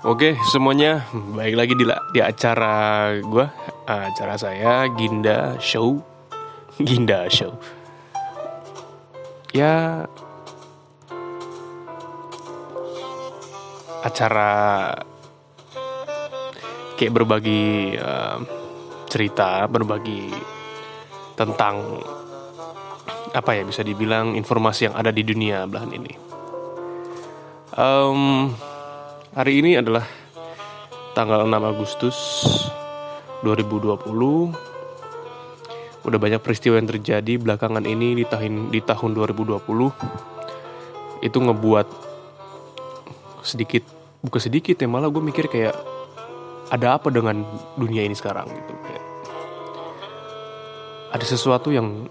Oke semuanya baik lagi di, di acara gue acara saya Ginda Show. Ginda Show. Ya. Acara kayak berbagi uh, cerita berbagi tentang apa ya bisa dibilang informasi yang ada di dunia belahan ini. Um, hari ini adalah tanggal 6 Agustus 2020. Udah banyak peristiwa yang terjadi belakangan ini di tahun di tahun 2020. Itu ngebuat sedikit bukan sedikit ya malah gue mikir kayak ada apa dengan dunia ini sekarang gitu ada sesuatu yang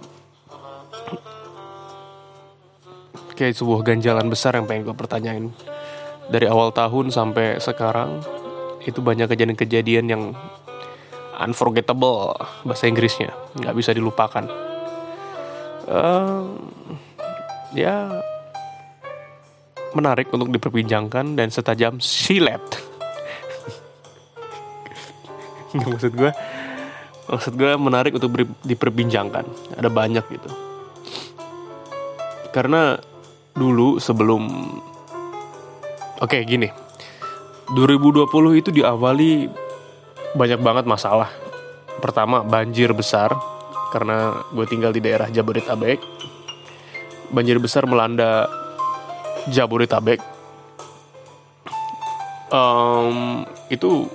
kayak sebuah ganjalan besar yang pengen gue pertanyain dari awal tahun sampai sekarang itu banyak kejadian-kejadian yang unforgettable bahasa Inggrisnya. Nggak bisa dilupakan. Uh, ya menarik untuk diperbincangkan dan setajam silet. Maksud gue maksud gue menarik untuk diperbincangkan. Ada banyak gitu. Karena dulu sebelum Oke, gini. 2020 itu diawali banyak banget masalah. Pertama, banjir besar karena gue tinggal di daerah Jabodetabek. Banjir besar melanda Jabodetabek. Um, itu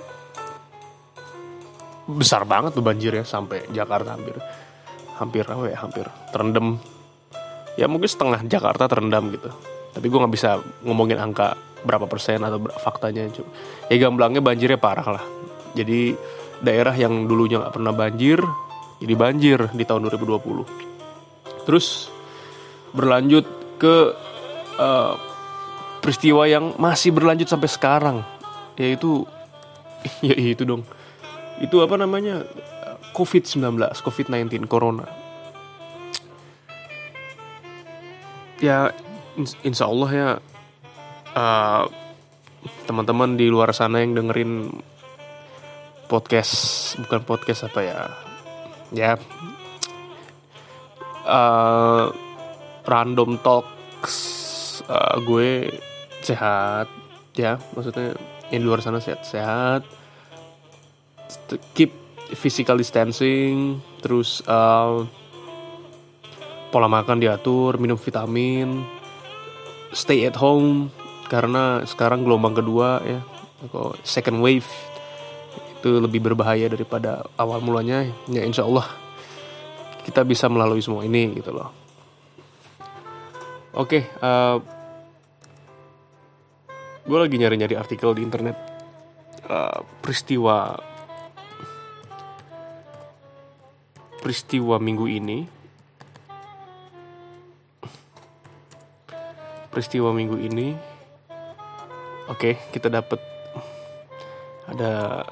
besar banget tuh banjir ya sampai Jakarta hampir hampir apa ya hampir terendam ya mungkin setengah Jakarta terendam gitu tapi gue nggak bisa ngomongin angka berapa persen atau faktanya cuma ya gamblangnya banjirnya parah lah. Jadi daerah yang dulunya nggak pernah banjir jadi banjir di tahun 2020 terus berlanjut ke uh, peristiwa yang masih berlanjut sampai sekarang yaitu ya itu dong. Itu apa namanya? COVID-19 COVID-19 Corona. Ya insya Allah ya uh, teman-teman di luar sana yang dengerin podcast bukan podcast apa ya ya uh, random talks uh, gue sehat ya maksudnya yang di luar sana sehat-sehat keep physical distancing terus uh, pola makan diatur minum vitamin stay at home karena sekarang gelombang kedua ya atau second wave. Itu lebih berbahaya daripada awal mulanya. Ya insya Allah kita bisa melalui semua ini gitu loh. Oke uh, eh, gue lagi nyari-nyari artikel di internet. Uh, peristiwa peristiwa minggu ini peristiwa minggu ini. Oke okay, kita dapat ada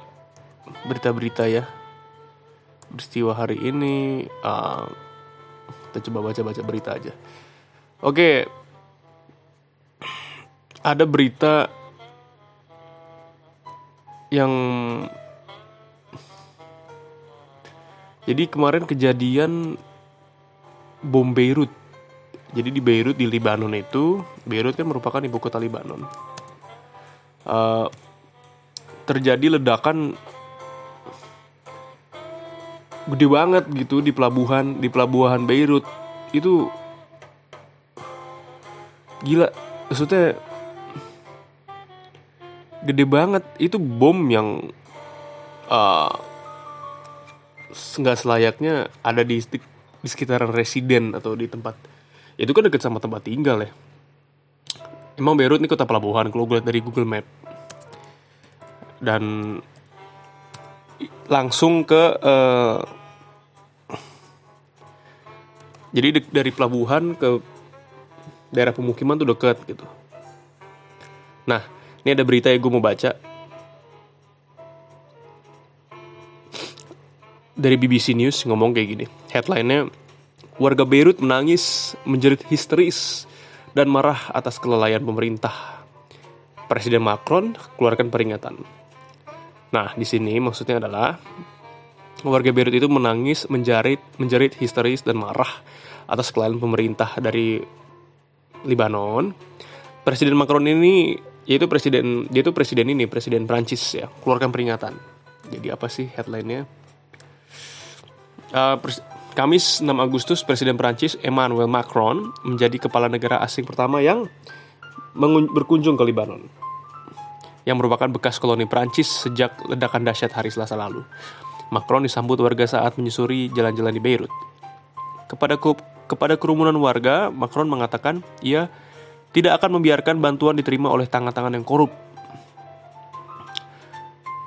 berita-berita ya. Peristiwa hari ini uh, kita coba baca-baca berita aja. Oke okay. ada berita yang jadi kemarin kejadian bom Beirut jadi di Beirut di Lebanon itu, Beirut kan merupakan ibu kota Lebanon. Uh, terjadi ledakan gede banget gitu di pelabuhan di pelabuhan Beirut itu gila maksudnya gede banget itu bom yang uh, nggak selayaknya ada di di sekitaran residen atau di tempat itu kan deket sama tempat tinggal ya. Emang Beirut ini kota pelabuhan kalau gue dari Google Map. Dan langsung ke uh, jadi dari pelabuhan ke daerah pemukiman tuh deket gitu. Nah ini ada berita yang gue mau baca. Dari BBC News ngomong kayak gini. Headlinenya Warga Beirut menangis, menjerit histeris, dan marah atas kelalaian pemerintah. Presiden Macron keluarkan peringatan. Nah, di sini maksudnya adalah warga Beirut itu menangis, menjerit, menjerit histeris dan marah atas kelainan pemerintah dari Libanon. Presiden Macron ini yaitu presiden dia itu presiden ini, presiden Prancis ya, keluarkan peringatan. Jadi apa sih headline-nya? Uh, Kamis 6 Agustus, Presiden Prancis Emmanuel Macron menjadi kepala negara asing pertama yang berkunjung ke Lebanon yang merupakan bekas koloni Prancis sejak ledakan dahsyat hari Selasa lalu. Macron disambut warga saat menyusuri jalan-jalan di Beirut. Kepada kepada kerumunan warga, Macron mengatakan ia tidak akan membiarkan bantuan diterima oleh tangan-tangan yang korup.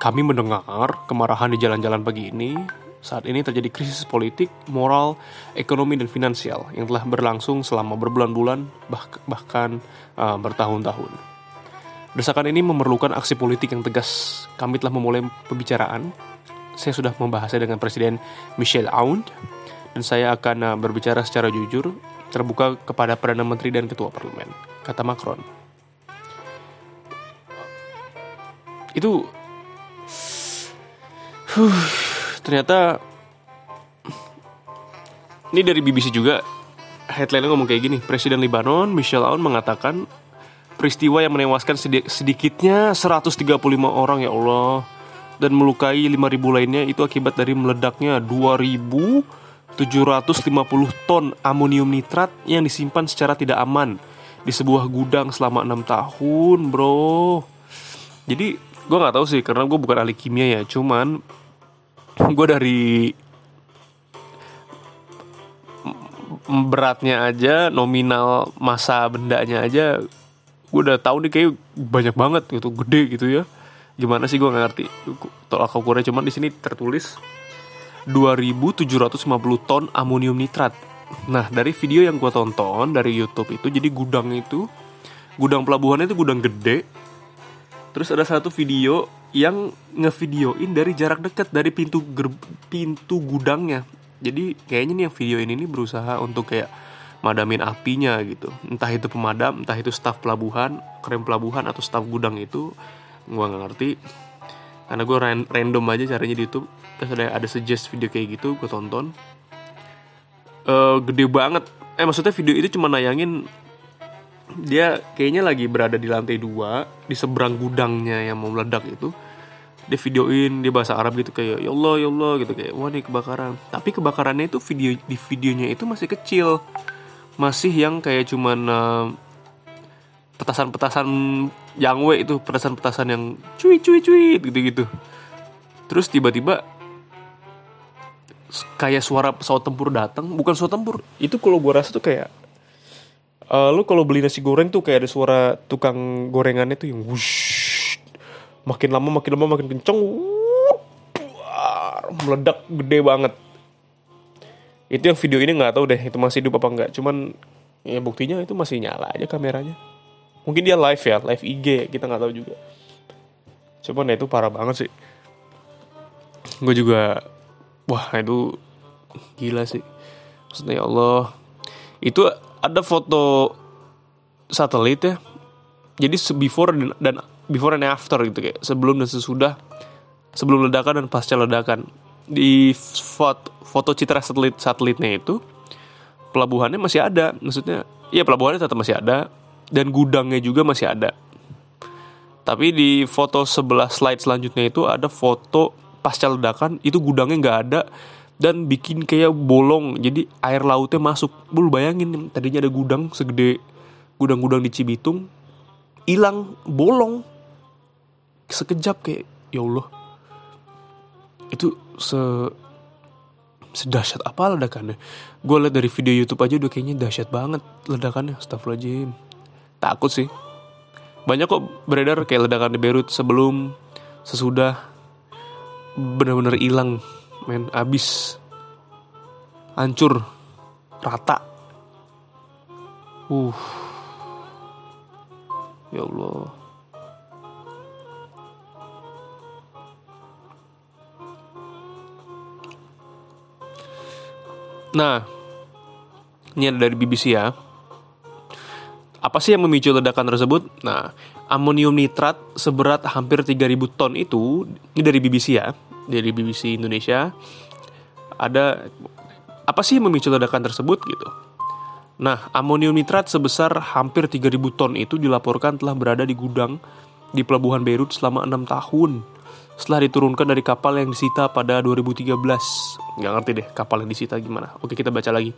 Kami mendengar kemarahan di jalan-jalan pagi ini. Saat ini terjadi krisis politik, moral, ekonomi, dan finansial yang telah berlangsung selama berbulan-bulan, bah bahkan uh, bertahun-tahun. Desakan ini memerlukan aksi politik yang tegas. Kami telah memulai pembicaraan. Saya sudah membahasnya dengan Presiden Michel Aoun dan saya akan uh, berbicara secara jujur, terbuka kepada Perdana Menteri dan Ketua Parlemen, kata Macron. Itu huh, ternyata ini dari BBC juga headline ngomong kayak gini Presiden Lebanon Michel Aoun mengatakan peristiwa yang menewaskan sedikitnya 135 orang ya Allah dan melukai 5000 lainnya itu akibat dari meledaknya 2750 ton amonium nitrat yang disimpan secara tidak aman di sebuah gudang selama 6 tahun bro. Jadi gue nggak tahu sih karena gue bukan ahli kimia ya cuman gue dari beratnya aja nominal masa bendanya aja gue udah tahu nih kayak banyak banget gitu gede gitu ya. Gimana sih gue nggak ngerti. Tolak ukurnya cuman di sini tertulis 2750 ton amonium nitrat. Nah dari video yang gue tonton dari YouTube itu jadi gudang itu gudang pelabuhannya itu gudang gede. Terus ada satu video yang ngevideoin dari jarak dekat dari pintu pintu gudangnya. Jadi kayaknya nih yang video ini nih berusaha untuk kayak madamin apinya gitu. Entah itu pemadam entah itu staf pelabuhan krim pelabuhan atau staf gudang itu gue nggak ngerti. Karena gue random aja caranya di YouTube. Terus ada ada suggest video kayak gitu gue tonton. Uh, gede banget. Eh maksudnya video itu cuma nayangin dia kayaknya lagi berada di lantai dua di seberang gudangnya yang mau meledak itu. Dia videoin dia bahasa Arab gitu kayak ya Allah ya Allah gitu kayak wah nih kebakaran. Tapi kebakarannya itu video di videonya itu masih kecil. Masih yang kayak cuman uh, petasan-petasan yang we itu petasan-petasan yang cuy cuy cuy gitu-gitu. Terus tiba-tiba kayak suara pesawat tempur datang. Bukan pesawat tempur itu kalau gue rasa tuh kayak uh, lu kalau beli nasi goreng tuh kayak ada suara tukang gorengannya tuh yang wush. Makin lama makin lama makin kenceng. Meledak gede banget. Itu yang video ini nggak tahu deh itu masih hidup apa enggak cuman ya buktinya itu masih nyala aja kameranya. Mungkin dia live ya live IG kita nggak tahu juga. Cuman ya itu parah banget sih. Gue juga wah itu gila sih. Maksudnya ya Allah. Itu ada foto satelit ya. Jadi before dan before and after gitu kayak sebelum dan sesudah sebelum ledakan dan pasca ledakan. Di foto, foto citra satelit satelitnya itu pelabuhannya masih ada. Maksudnya ya pelabuhannya tetap masih ada. Dan gudangnya juga masih ada. Tapi di foto sebelah slide selanjutnya itu ada foto pasca ledakan itu gudangnya nggak ada dan bikin kayak bolong. Jadi air lautnya masuk. Bul bayangin tadinya ada gudang segede gudang-gudang di Cibitung hilang bolong. Sekejap kayak ya Allah. Itu se sedahsyat apa ledakannya? Gue liat dari video YouTube aja udah kayaknya dahsyat banget ledakannya. Astagfirullahaladzim takut sih. Banyak kok beredar kayak ledakan di Beirut sebelum sesudah bener-bener hilang men abis. Hancur. Rata. Uh. Ya Allah. Nah, ini ada dari BBC ya. Apa sih yang memicu ledakan tersebut? Nah, amonium nitrat seberat hampir 3000 ton itu ini dari BBC ya, dari BBC Indonesia. Ada apa sih memicu ledakan tersebut gitu? Nah, amonium nitrat sebesar hampir 3000 ton itu dilaporkan telah berada di gudang di pelabuhan Beirut selama enam tahun setelah diturunkan dari kapal yang disita pada 2013. Nggak ngerti deh kapal yang disita gimana. Oke kita baca lagi.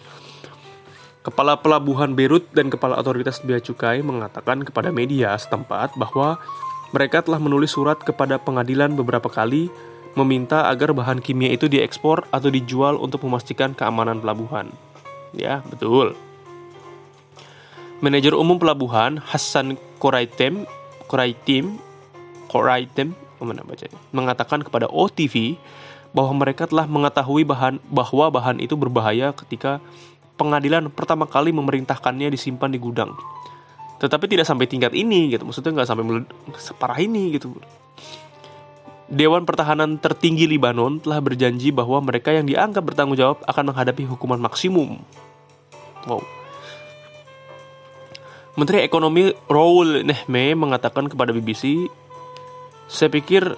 Kepala Pelabuhan Beirut dan Kepala Otoritas Bea Cukai mengatakan kepada media setempat bahwa mereka telah menulis surat kepada pengadilan beberapa kali meminta agar bahan kimia itu diekspor atau dijual untuk memastikan keamanan pelabuhan. Ya, betul. Manajer Umum Pelabuhan Hasan Koraitem Koraitim Koraitem mana bacanya, mengatakan kepada OTV bahwa mereka telah mengetahui bahan bahwa bahan itu berbahaya ketika pengadilan pertama kali memerintahkannya disimpan di gudang. Tetapi tidak sampai tingkat ini gitu, maksudnya nggak sampai separah ini gitu. Dewan Pertahanan tertinggi Libanon telah berjanji bahwa mereka yang dianggap bertanggung jawab akan menghadapi hukuman maksimum. Wow. Menteri Ekonomi Raul Nehme mengatakan kepada BBC saya pikir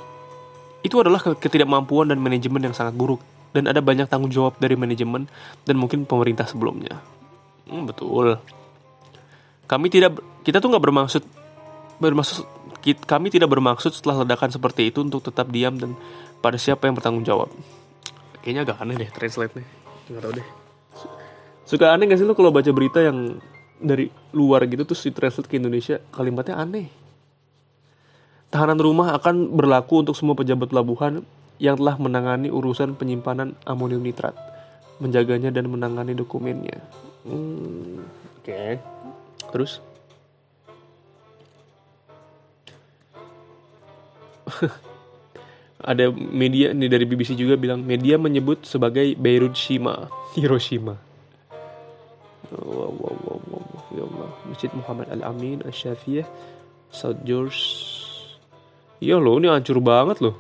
itu adalah ketidakmampuan dan manajemen yang sangat buruk dan ada banyak tanggung jawab dari manajemen dan mungkin pemerintah sebelumnya. Hmm, betul. Kami tidak kita tuh nggak bermaksud bermaksud kami tidak bermaksud setelah ledakan seperti itu untuk tetap diam dan pada siapa yang bertanggung jawab. Kayaknya agak aneh deh translate nih. Nggak tahu deh. Suka aneh gak sih lo kalau baca berita yang dari luar gitu terus ditranslate ke Indonesia kalimatnya aneh Tahanan rumah akan berlaku untuk semua pejabat pelabuhan yang telah menangani urusan penyimpanan amonium nitrat, menjaganya dan menangani dokumennya. Hmm, Oke, okay. terus? Ada media ini dari BBC juga bilang media menyebut sebagai Beirut Shima, Hiroshima. Wow, wow, wow, wow, ya Allah. Masjid Muhammad Al Amin Al Syafiyah, South George Iya loh, ini hancur banget loh.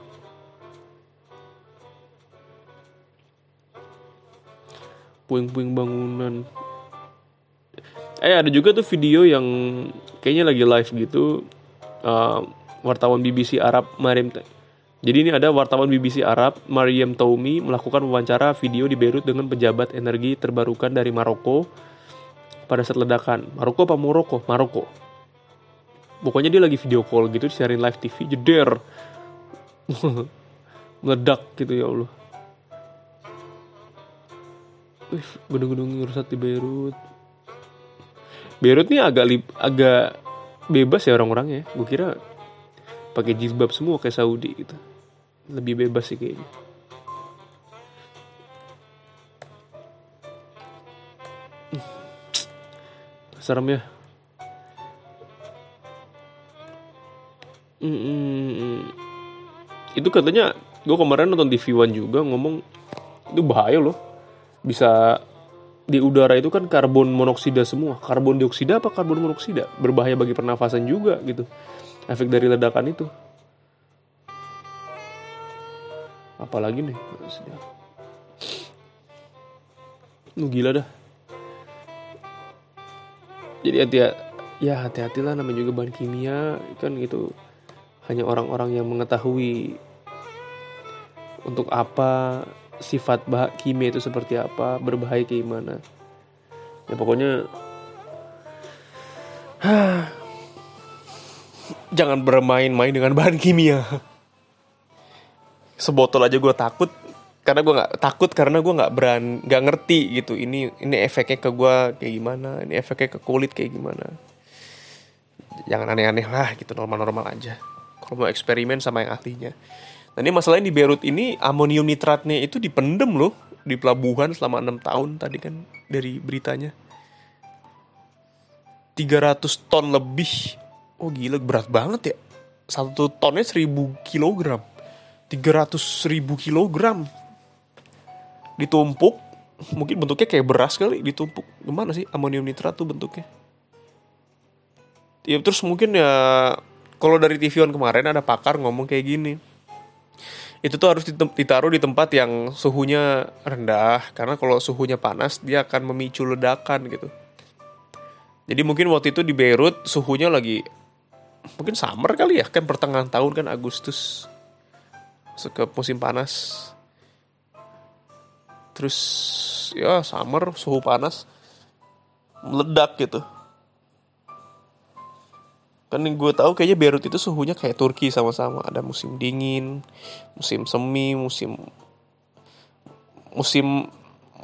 Puing-puing bangunan. Eh ada juga tuh video yang kayaknya lagi live gitu. Uh, wartawan BBC Arab Mariam jadi ini ada wartawan BBC Arab Mariam Toumi melakukan wawancara video di Beirut dengan pejabat energi terbarukan dari Maroko pada saat ledakan. Maroko apa Maroko? Maroko. Pokoknya dia lagi video call gitu siarin live TV jeder. Meledak gitu ya Allah. Gedung-gedung rusak di Beirut. Beirut nih agak agak bebas ya orang-orangnya. Gue kira pakai jilbab semua kayak Saudi gitu. Lebih bebas sih kayaknya. Serem ya. Mm, itu katanya gue kemarin nonton TV One juga ngomong itu bahaya loh. Bisa di udara itu kan karbon monoksida semua. Karbon dioksida apa karbon monoksida? Berbahaya bagi pernafasan juga gitu efek dari ledakan itu. Apalagi nih lu gila dah. Jadi hati ya hati-hatilah namanya juga bahan kimia kan gitu. Hanya orang-orang yang mengetahui untuk apa sifat bah kimia itu seperti apa berbahaya kayak gimana. Ya pokoknya jangan bermain-main dengan bahan kimia sebotol aja gue takut karena gue nggak takut karena gue nggak beran nggak ngerti gitu ini ini efeknya ke gue kayak gimana ini efeknya ke kulit kayak gimana jangan aneh-aneh lah gitu normal-normal aja kalau mau eksperimen sama yang ahlinya. Nah ini masalahnya di Beirut ini amonium nitratnya itu dipendem loh di pelabuhan selama enam tahun tadi kan dari beritanya. 300 ton lebih. Oh gila berat banget ya. Satu tonnya 1000 kilogram. 300 ribu kilogram. Ditumpuk. Mungkin bentuknya kayak beras kali ditumpuk. Gimana sih amonium nitrat tuh bentuknya? Ya terus mungkin ya kalau dari TV One kemarin ada pakar ngomong kayak gini itu tuh harus ditaruh di tempat yang suhunya rendah karena kalau suhunya panas dia akan memicu ledakan gitu jadi mungkin waktu itu di Beirut suhunya lagi mungkin summer kali ya kan pertengahan tahun kan Agustus masuk ke musim panas. Terus ya summer suhu panas meledak gitu. Kan yang gue tahu kayaknya Beirut itu suhunya kayak Turki sama-sama. Ada musim dingin musim semi musim musim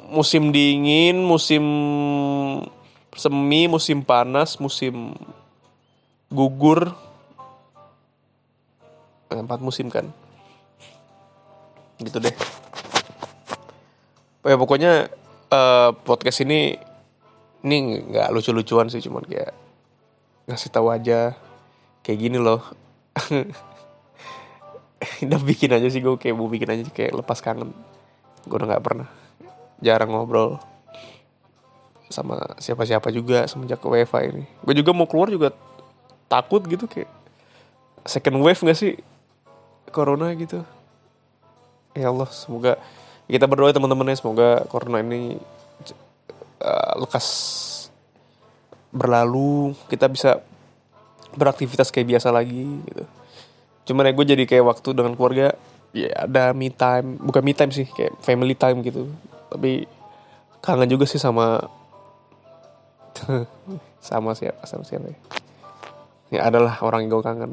musim dingin musim semi musim panas musim gugur empat musim kan? Gitu deh. Ya pokoknya uh, podcast ini ini nggak lucu-lucuan sih cuman kayak ngasih tahu aja. Kayak gini loh. Udah bikin aja sih gue kayak mau bikin aja kayak lepas kangen. Gue udah nggak pernah. Jarang ngobrol sama siapa-siapa juga semenjak ke WiFi ini. Gue juga mau keluar juga takut gitu kayak second wave gak sih? Corona gitu. Ya Allah semoga kita berdoa teman-teman ya semoga corona ini uh, lekas berlalu kita bisa beraktivitas kayak biasa lagi gitu. Cuman ya gue jadi kayak waktu dengan keluarga ya ada me time bukan me time sih kayak family time gitu. Tapi kangen juga sih sama sama siapa sama siapa ya ya adalah orang yang gue kangen.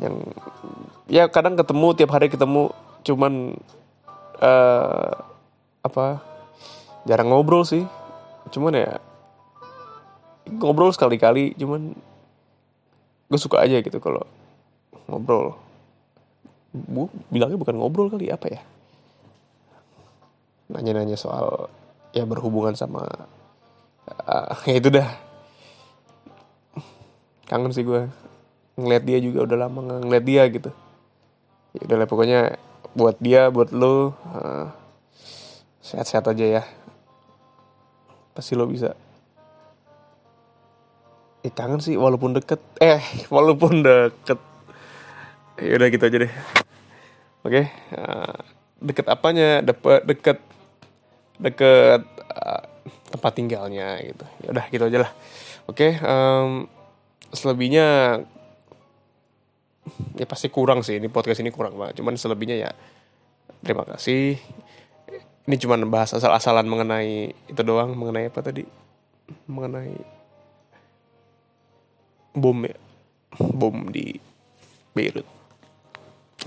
Yang ya kadang ketemu tiap hari ketemu. Cuman uh, apa jarang ngobrol sih. Cuman ya ngobrol sekali-kali. Cuman gue suka aja gitu kalau ngobrol. Bu bilangnya bukan ngobrol kali apa ya? Nanya-nanya soal ya berhubungan sama uh, ya itu dah kangen sih gue ngeliat dia juga udah lama ngeliat dia gitu. Ya udah lah pokoknya buat dia buat lo uh, sehat-sehat aja ya. Pasti lo bisa. Eh kangen sih walaupun deket. Eh walaupun deket. Ya udah gitu aja deh. Oke okay, uh, deket apanya? Deket deket deket uh, tempat tinggalnya gitu. Ya udah gitu aja lah. Oke okay, um, selebihnya ya pasti kurang sih. Ini podcast ini kurang banget cuman selebihnya ya terima kasih. Ini cuman bahas asal-asalan mengenai itu doang mengenai apa tadi? Mengenai bom ya. Bom di Beirut.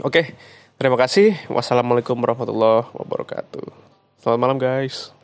Oke terima kasih. Wassalamualaikum warahmatullahi wabarakatuh. Selamat malam guys